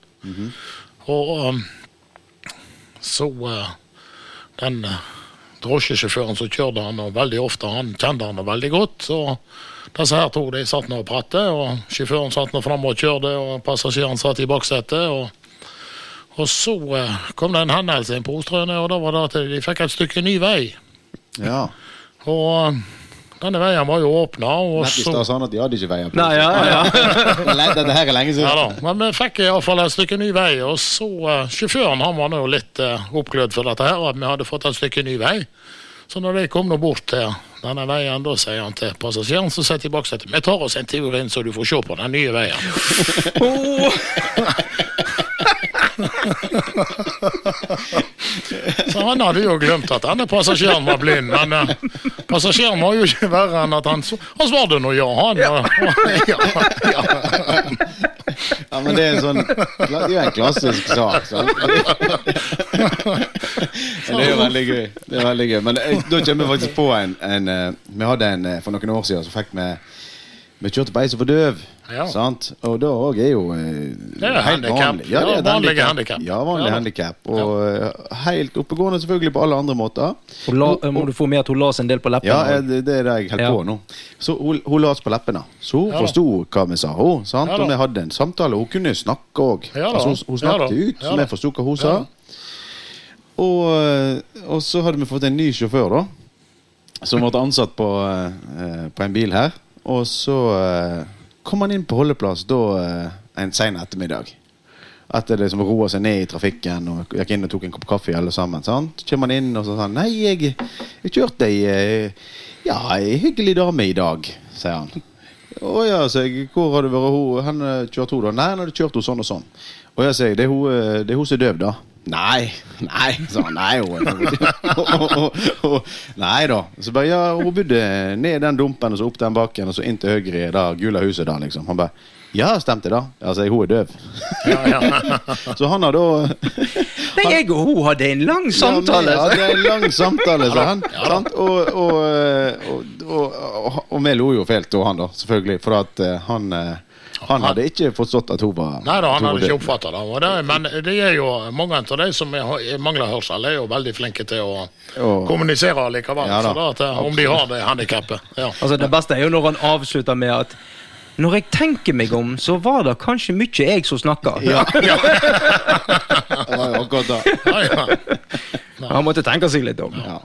Og um, så uh, den drosjesjåføren som kjørte han, og veldig ofte han kjente han veldig godt. Og disse her to de satt nå og pratet, og sjåføren satt nå framme og kjørte, og passasjeren satt i baksetet. og og så eh, kom det en hendelse inn på Ostrøyene, og da var det at de fikk et stykke ny vei. ja. Og eh, denne veien var jo åpna, og Nett i så stad sa han at de hadde ikke veier på. Nei, ja, ja. Dette her er lenge siden. ja da, Men vi fikk iallfall et stykke ny vei, og så uh, Sjåføren han var nå litt uh, oppglødd for dette her, at vi hadde fått et stykke ny vei. Så når de kom nå bort til denne veien, da sier han til passasjeren som sitter i baksetet Vi tar oss en tur inn, så du får se på den nye veien. Så han hadde jo glemt at denne passasjeren var blind. Men uh, passasjeren var jo ikke verre enn at han, han svarte nå ja, han. og- ja, ja. Ja, men det er sånn Det er jo en klassisk sak. Sant? Det er jo veldig gøy. Det er veldig gøy. Men da kommer vi faktisk på en, en eh, Vi hadde en eh, for noen år siden så fikk vi Vi kjørte på ei som var døv. Ja. Sant? Og da òg er jo eh, Det er handicap. Ja, det er vanlige handicap. handicap. Ja, vanlig Ja handikap. Og ja. helt oppegående selvfølgelig på alle andre måter. Hun la, må du få med at hun la seg en del på leppene? Ja, eh, det, det er det jeg holder Ja. på nå. Så hun, hun la oss på leppene. Så hun Ja forsto hva vi sa. Hun, sant? Ja og vi hadde en samtale. Hun kunne snakke òg. Ja altså, hun, hun snakket ut, Ja så vi forsto hva hun Ja sa. Og, eh, og så hadde vi fått en ny sjåfør, da. Som ble ansatt på, eh, på en bil her. Og så eh, kom han inn på holdeplass da eh, en sen ettermiddag. Etter det liksom roa seg ned i trafikken og gikk inn og tok en kopp kaffe alle sammen. Sant? Kommer han inn og så sa han, Nei, jeg, jeg kjørte ei eh, Ja, hyggelig dame i dag, sier han. Å ja, sier jeg. Hvor har du vært hun? han kjørte kjørt hun da? Nei, han hadde kjørt henne sånn og sånn. Å ja, sier jeg. Det er hun, det er hun som er døv, da. Nei, nei, sa han. Nei, hun Nei da. Så bare, ja, hun bodde ned den dumpen og så opp den bakken og så inn til høyre i det gule huset da, liksom. Han bare Ja, stemte det. Altså. Hun er døv. Ja, ja. Så han har da Nei, jeg og hun hadde en lang samtale. Ja, hadde en lang samtale, sa han. Ja sant? Og, og, og, og, og, og vi lo jo fælt og han, da, selvfølgelig. For at uh, han eh, han hadde ikke forstått at hun var Nei da, han hadde ikke oppfatta det. Og det. Men det er jo mange av de som er- mangler hørsel, er jo veldig flinke til å Og- kommunisere likevel. Ja da, så da, at, eh, om de har det handikappet. Ja. Altså Det beste er jo når han avslutter med at når jeg tenker meg om, så var det kanskje mye jeg som snakka. Ja. det var jo akkurat det. Ja, ja. Han måtte tenke seg litt om. Ja.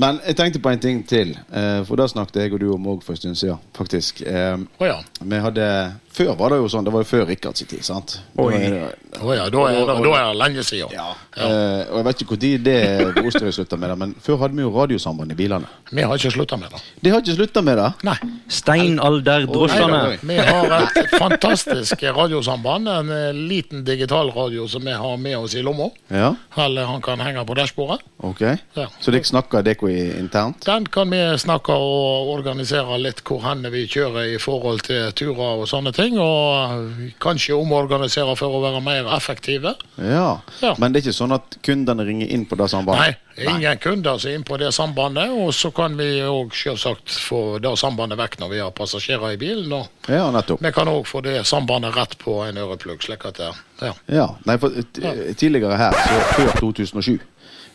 Men jeg tenkte på en ting til. eh, For da snakket jeg og du om òg for en stund siden, faktisk. Oh, ja. Vi hadde Før var det jo sånn, det var jo før Rikards tid, sant? Oi. Ja, da er det, lenge siden. Ja. Eh, og jeg vet ikke når det Osterøy slutta med det, men før hadde vi jo radiosamband i bilene. Vi har ikke slutta med det. De har ikke slutta med det. Nei. Steinalderdrosjene. Oi, Vi har et fantastisk radiosamband. En liten liten digitalradio som vi har med oss i lomma. Ja, Eller han kan henge på dashbordet. ok. Ja. Så dere snakker dere internt? Den kan vi snakke og organisere litt hvor hen vi kjører i forhold til turer og sånne ting. Og kanskje omorganisere for å være mer effektive. Ja. Ja. Men det er ikke sånn at kundene ringer inn på det sambandet? Nei, ingen ingen kunder som er inn på det sambandet. Og så kan vi òg selvsagt få det sambandet vekk når vi har passasjerer i bilen. Og Ja, nettopp. vi kan òg få det sambandet rett på en øreplugg. slik at det, ja. Ja, nei, for Tidligere her, så før 2007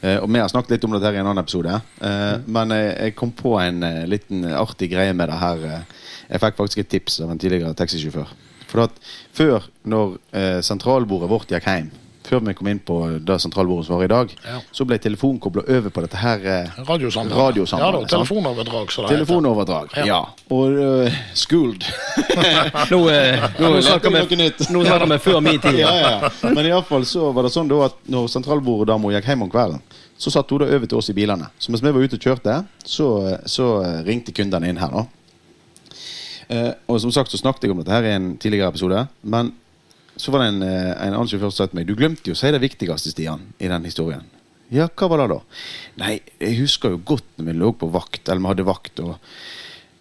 eh, Og vi har snakket litt om dette her i en annen episode. eh, Men jeg, jeg kom på en eh, liten artig greie med det her. Eh. Jeg fikk faktisk et tips av en tidligere taxisjåfør. For at Før, når eh, sentralbordet vårt gikk hjem, før vi kom inn på det sentralbordet som var i dag, Ja. så ble telefonen kobla over på dette her eh, Radiosambandet. Radiosambandet, Ja da, telefonoverdrag, så det heter. telefonoverdrag. Ja. Ja. Og uh, schooled. Nå, eh, nå, snakker Noe vi, nytt. nå snakker vi før min tid. ja, ja. Men iallfall så var det sånn da at når sentralborddama gikk hjem om kvelden, så satt hun da over til oss i bilene. Så mens vi var ute og kjørte, så, så eh, ringte kundene inn her. da. Eh, og som sagt så snakket jeg om dette her i en tidligere episode. Men så var det en, eh, en annen sjåfør som sa til meg Du glemte jo å si det viktigste, Stian, i den historien. Ja, hva var det da? Nei, jeg husker jo godt når vi lå på vakt, eller vi hadde vakt, og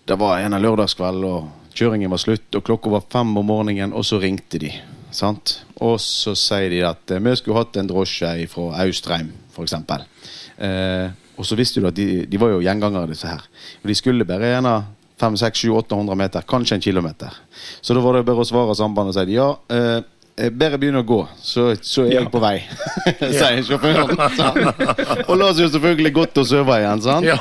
det var en av lørdagskveld, og kjøringen var slutt, og klokka var fem om morgenen, og så ringte de. Sant? Og så sier de at eh, vi skulle hatt en drosje fra Austrheim, f.eks. Eh, og så visste du at de, de var jo gjengangere, disse her. Og de skulle bare gjerne 500-800 meter, kanskje en kilometer. Så da var det bare å svare sambandet og si ja. Eh, bedre bare begynne å gå, så, så er jeg på vei, sier sjåføren. og la oss jo selvfølgelig godt og sove igjen, sant? Ja.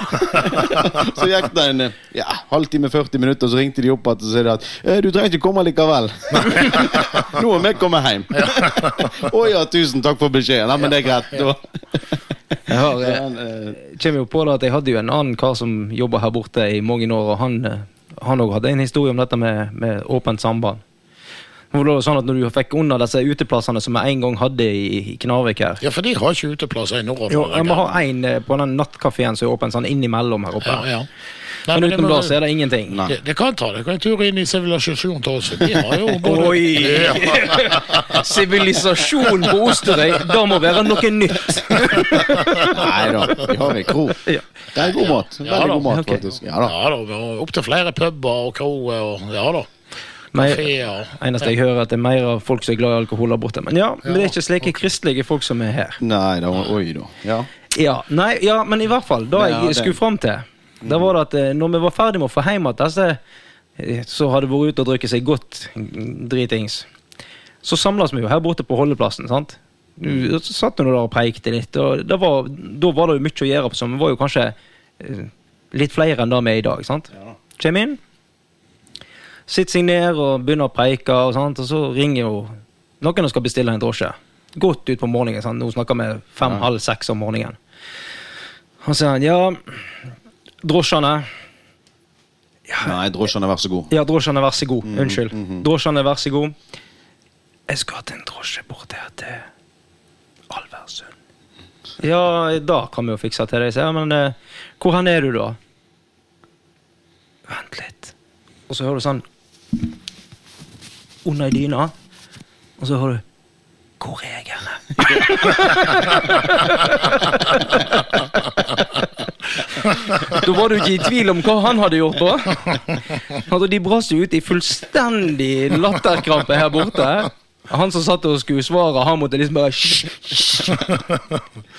så gikk det en eh, ja, halvtime, 40 minutter, så ringte de opp igjen og sa at eh, du trenger ikke komme likevel. Nå har vi kommet hjem. Å ja, tusen takk for beskjeden. Ja, men det er greit. Da. Jeg har, eh, eh, kommer jo på det at jeg hadde jo en annen kar som jobba her borte i mange år, og han eh, han òg hadde en historie om dette med, med åpent samband. Hvor det var sånn at Når du fikk under disse uteplassene som jeg en gang hadde i, i Knarvik her ja, for de har ikke uteplasser i nordover. jo, vi må ha en eh, på den nattkafeen som er åpen sånn innimellom her oppe. Ja, ja. Nei, Men det utenom det så er det ingenting. Nei. det, det kan ta det. kan en tur inn i sivilisasjonen til oss. De har jo både Oi! Sivilisasjon på Osterøy, det må være noe nytt. Nei da, vi har en kro. Ja. Det er god mat. Ja Veldig ja, god mat, okay. faktisk. Ja da. Ja da, vi har opptil flere puber og kroer og ja da. Men eneste jeg hører, at det er mer av folk som er glad i alkohol der borte. Men ja, men det er ikke slike kristelige folk som er her. Nei da, oi da. Ja. Ja, nei, ja, men i hvert fall, det jeg skulle fram til, da var det at eh, når vi var ferdig med å få hjem igjen disse eh, så hadde vært ute og drukket seg godt mm, dritings, så samles vi jo her borte på holdeplassen. sant? Du satt hun nå der og preikte litt, og det var, da var det jo mye å gjøre. på sånn. Vi var jo kanskje eh, litt flere enn det vi er i dag. sant? Kjem inn, sitter seg ned og begynner å preike, og, sant? og så ringer jo noen og skal bestille en drosje. Godt ut på morgenen. sant? Nå snakker vi fem-halv seks om morgenen. Og så sier han ja, drosjene Nei, drosjene, vær så god. Ja, drosjene, vær så god. Unnskyld. Drosjene, vær så god. Jeg skal ha en drosje bort her til Alversund. Ja, da kan vi jo fikse til det. Ja, men eh, hvor hen er du, da? Vent litt. Og så hører du sånn Under i dyna. Og så hører du Hvor er jeg henne? Da var du ikke i tvil om hva han hadde gjort på. Altså, de brast jo ut i fullstendig latterkrampe her borte. Han som satt og skulle svare, han måtte liksom bare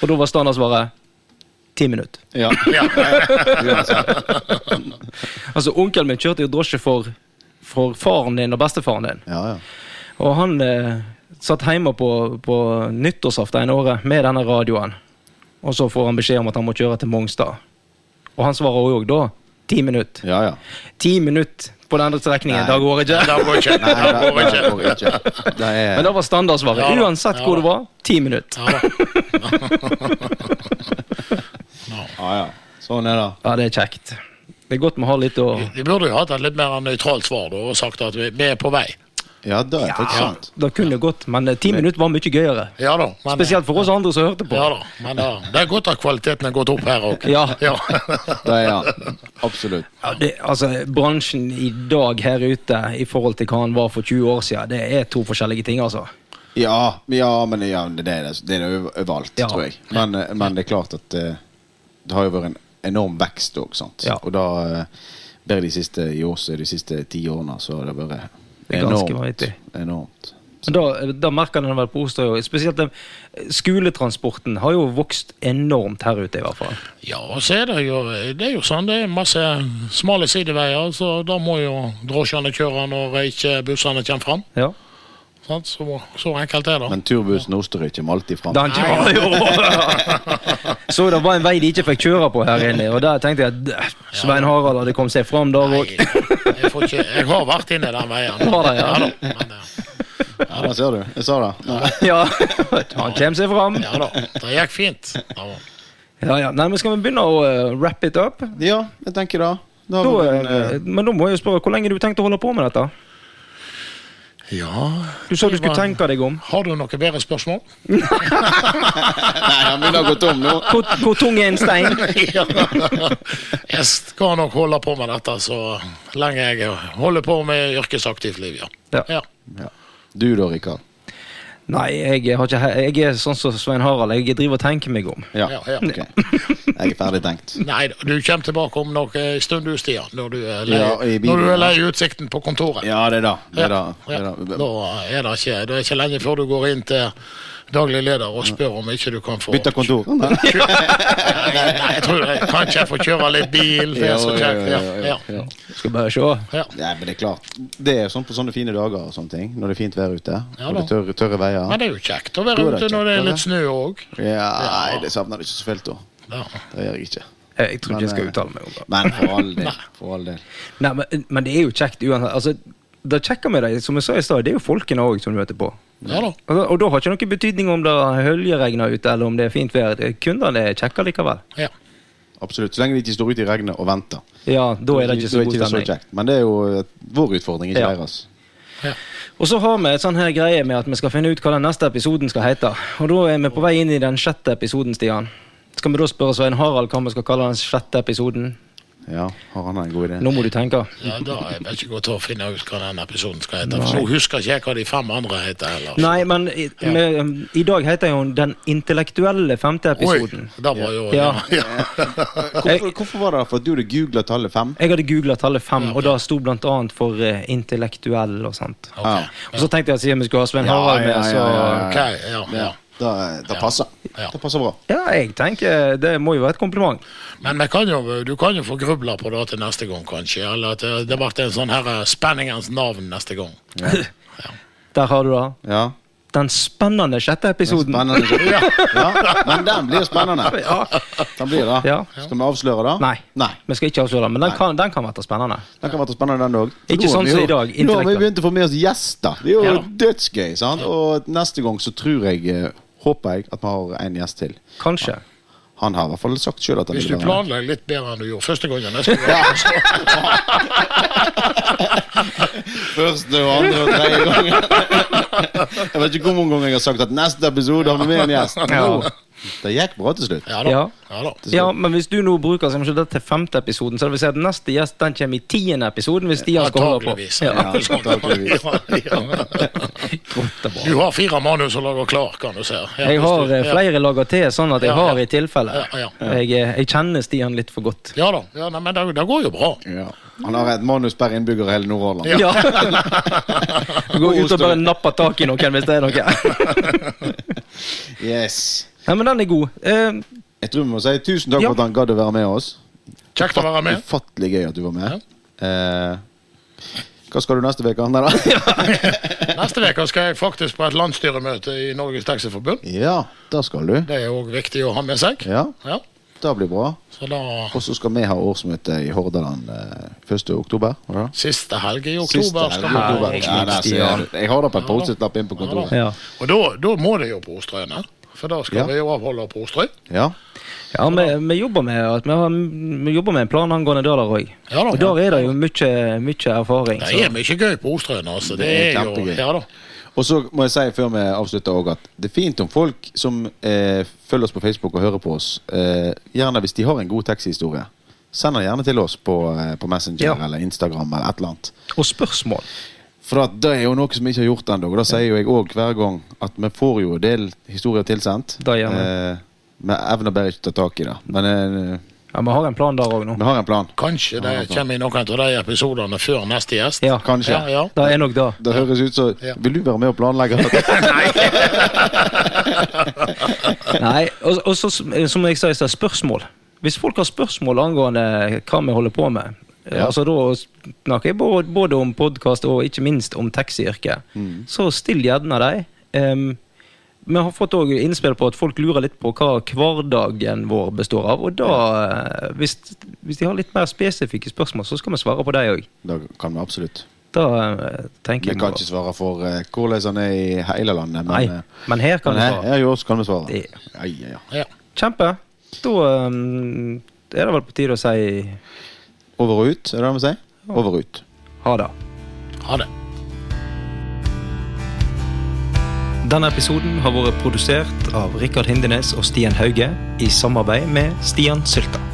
Og da var standardsvaret ti minutter. Ja. Altså, Onkelen min kjørte jo drosje for, for faren din og bestefaren din. ja, ja. Og han eh, satt hjemme på, på nyttårsaften året med denne radioen. Og så får han beskjed om at han må kjøre til Mongstad. Og han svarer òg da ti minutter. ja, ja. Ti minutter på den andre strekningen. Da går ikke. Det går ikke. Nei, Det det, går det ikke. går ikke. Det er Men det var standardsvaret. Ja Uansett ja hvor det var. Ti minutter. Ja. Ja. Sånn er det. Ja, det er kjekt. Det er godt vi har litt å Vi burde jo hatt et litt mer nøytralt svar da, og sagt at vi, vi er på vei. Ja, det er faktisk Ja, sant. det kunne gått, men eh, ti minutter var mye gøyere. Ja da. Men, Spesielt for oss andre som hørte på. Ja da. Men ja, det er godt at kvaliteten er gått opp her òg. Ja. ja. Det er ja. Absolutt. Ja, det, altså, Bransjen i dag her ute i forhold til hva han var for 20 år siden, det er to forskjellige ting, altså. Ja, ja men ja, det er det, det er overalt, Ja. tror jeg. Men, eh, men det er klart at det, det har jo vært en enorm vekst òg, sant. Ja. Og da eh, bare de siste i år, så de siste ti årene, så har det vært Det er ganske enormt. vanvittig. enormt. Men Da, da merker den vel på Osterøy, spesielt den skoletransporten har jo vokst enormt her ute, i hvert fall. ja, og så er det jo Det er jo sånn, det er masse smale sideveier, så da må jo drosjene kjøre når ikke bussene kommer fram. Ja. Sant? Så, så enkelt er det. Men turbussen Osterøy kommer alltid fram. Den kjører jo Så det var en vei de ikke fikk kjøre på her inne, og der tenkte jeg at Svein Harald hadde kommet seg fram der òg. jeg, jeg har vært inne den veien. Var det, ja? da, men, ja. Ja, da ser du. Jeg sa det. Nei. Ja, han kommer seg fram. ja da, det gikk fint. Ja. Ja, ja. Nei, men Skal vi begynne å uh, wrap it up? Ja, jeg tenker det. Da Da, har en, eh, eh, men da må jeg jo spørre, hvor lenge har du tenkt å holde på med dette? Ja Du sa du skulle tenke deg om. Har du noe bedre spørsmål? Nei, han begynner å gå tom nå. Hvor, hvor tung er en stein? Ja. Jeg skal nok holde på med dette så lenge jeg holder på med yrkesaktivt liv, ja. Ja. ja. Ja. Du da, Rikard? Nei, jeg, har ikke, jeg er sånn som Svein Harald. Jeg driver og tenker meg om. Ja. Ja, ja. ok. Jeg er ferdig tenkt. Nei, du kommer tilbake om noen stund, du, Stian. Når du er lei, Ja, i bilen, når du er lei utsikten på kontoret. Ja, det er da. Det er da. Ja, Det er da. Da er det ikke, det er ikke lenge før du går inn til daglig leder og spør om ikke du kan få Bytte kontor. Nei, jeg tror jeg kanskje jeg får kjøre litt bil. Det er så Ja, ja, ja, Ja, ja, ja. ja. Skal bare se. Ja. Nei, men det er klart. Det er sånn på sånne fine dager og sånne ting. Når det er fint vær ute. Ja, og det er tørre, tørre veier. Men det er jo kjekt å være ute når det er litt snø òg. Ja, nei, det savner du ikke så fælt da. Ja. Det gjør jeg ikke. Jeg tror ikke jeg skal eh, uttale meg om det. Men for all del. For all del. Nei, men, men det er jo kjekt uansett. Altså, det kjekke med deg, som jeg sa i stad, det er jo folkene òg som du møter på. Ja da. Og, og da har ikke noe betydning om det høljeregner ute eller om det er fint vær. Kundene er kjekke likevel. Ja. Absolutt. Så lenge de ikke står ute i regnet og venter. Ja, da er det ikke så god det stemning. kjekt. Men det er jo eh, vår utfordring, ikke Ja. deres. Ja. Og så har vi et sånn her greie med at vi skal finne ut hva den neste episoden skal hete. Og da er vi på vei inn i den sjette episoden, Stian. Skal vi da spørre Svein Harald hva vi skal kalle den sjette episoden? Ja, har han en god idé? Nå må du tenke. ja, da er det ikke godt å finne ut hva den episoden skal hete. For nå husker ikke jeg hva de fem andre heter heller. Nei, men i, vi- i dag heter jo den intellektuelle femte Oi, episoden. da var jo Ja. ja. Hvorfor, hvorfor var det for at du hadde googla tallet fem? Jeg hadde googla tallet fem, Ja, og da sto blant annet for uh, intellektuell og sånt. Ok. Ja. Og så tenkte jeg at siden vi skulle ha Svein Ja, Harald med, ja, så ja, ja, ja, ja. Da, da passer. Ja. Det passer bra. Ja, jeg tenker det må jo være et kompliment. Men vi kan jo, du kan jo få grubla på det til neste gang, kanskje. Eller at det, blir ble en sånn her eh, spenningens navn neste gang. Der har du det. Ja. Den spennende sjette episoden. Spennende. Ja. Men den blir spennende. Ja. Den blir det. Ja. Skal vi avsløre det? Nei. Nei. Vi skal ikke avsløre det, men den kan, den kan være spennende. Den kan være spennende, den òg. Ikke sånn som i dag, Nå har vi begynt å få med oss gjester. Det er jo Ja. dødsgøy. sant? Og neste gang så tror jeg, eh, håper jeg, at vi har en gjest til. Kanskje. Han har i hvert fall sagt sjøl at han Hvis du planlegger litt bedre enn du gjorde første gangen neste gang. Første og andre og tredje gangen. Jeg vet ikke hvor mange ganger jeg har sagt at neste episode har vi med en gjest. Ja. Det gikk bra til slutt. Ja da. Ja. Ja da. Ja, men hvis du nå bruker som ikke det til femte episoden, så det vil si at neste gjest den kommer i tiende episoden hvis Stian skal holde på. Ja. Du har fire manus å lage klar, kan du se. Ja, Jeg har du- eh, ja. flere lager til, sånn at jeg Ja, har i tilfelle. Ja, ja. Jeg, eh, jeg kjenner Stian litt for godt. Ja da. Ja, nei, men det, det går jo bra. Ja. Han har et manus per innbygger i hele Nordhordland. Ja. Ja. Gå ut og bare nappe tak i noen hvis det er noe. Yes. Nei, men den er god. Uh, Jeg tror vi må si tusen takk Ja. for at han gadd å være med oss. Kjekt å være med. Ufattelig gøy at du var med. Eh, hva skal du neste uke? Neste uke skal jeg faktisk på et landsstyremøte i Norges Taxiforbund. Ja, da skal du. Det er òg viktig å ha med seg. Ja, Ja, det blir bra. så da Og så skal vi ha årsmøte i Hordaland eh, 1. oktober. var? Siste helg i Siste oktober. helg skal i oktober. Ja, der. Jeg har det på et Post-It-lapp inn på kontoret. ja. Og da, da må det jo på Ostrøyene. For da skal Ja. vi jo avholde på Ostrøy. Ja. ja vi, vi, jobber med, vi, har, vi jobber med en plan angående det der òg. Ja. Og der er det jo mye, mye erfaring. Det Så. er mye gøy på Ostrøyene. Altså. Det, Det er er jo. Ja da. Og så må jeg si før vi avslutter også at det er fint om folk som eh, følger oss på Facebook og hører på oss, eh, gjerne hvis de har en god taxihistorie, send den gjerne til oss på, eh, på Messenger Ja. eller Instagram eller et eller annet. Og spørsmål. For at det er jo noe som vi ikke har gjort ennå. Og da sier jo jeg òg hver gang at vi får jo en del historier tilsendt. Det gjør vi. Eh, vi evner bare ikke ta tak i det. Men eh, Ja, Vi har en plan der òg nå. vi har en plan. Kanskje det kommer i noen av de episodene før neste gjest. Ja, Kanskje. Ja, ja. det er nok det. Det høres ut som Ja. Vil du være med og planlegge Nei. Nei, og, og så, som jeg sa i stad, spørsmål. Hvis folk har spørsmål angående hva vi holder på med, Ja. altså da snakker jeg både, både om podkast og ikke minst om taxiyrket, Mm. så still gjerne dem. Um, vi har fått også innspill på at folk lurer litt på hva hverdagen vår består av. Og da, eh, hvis, hvis de har litt mer spesifikke spørsmål, så skal vi svare på dem òg. Da kan vi absolutt. Da eh, tenker Vi kan ikke svare for uh, hvordan han er i hele landet, men, Nei, eh, men her kan men du her, svare. her kan vi svare. Det- Ja, ja, ja. Ja. Kjempe. Da um, er det vel på tide å si Over og ut, er det det vi sier? Over og ut. ha det. Ha det. Denne episoden har vært produsert av Rikard Hindenes og Stian Hauge i samarbeid med Stian Sylta.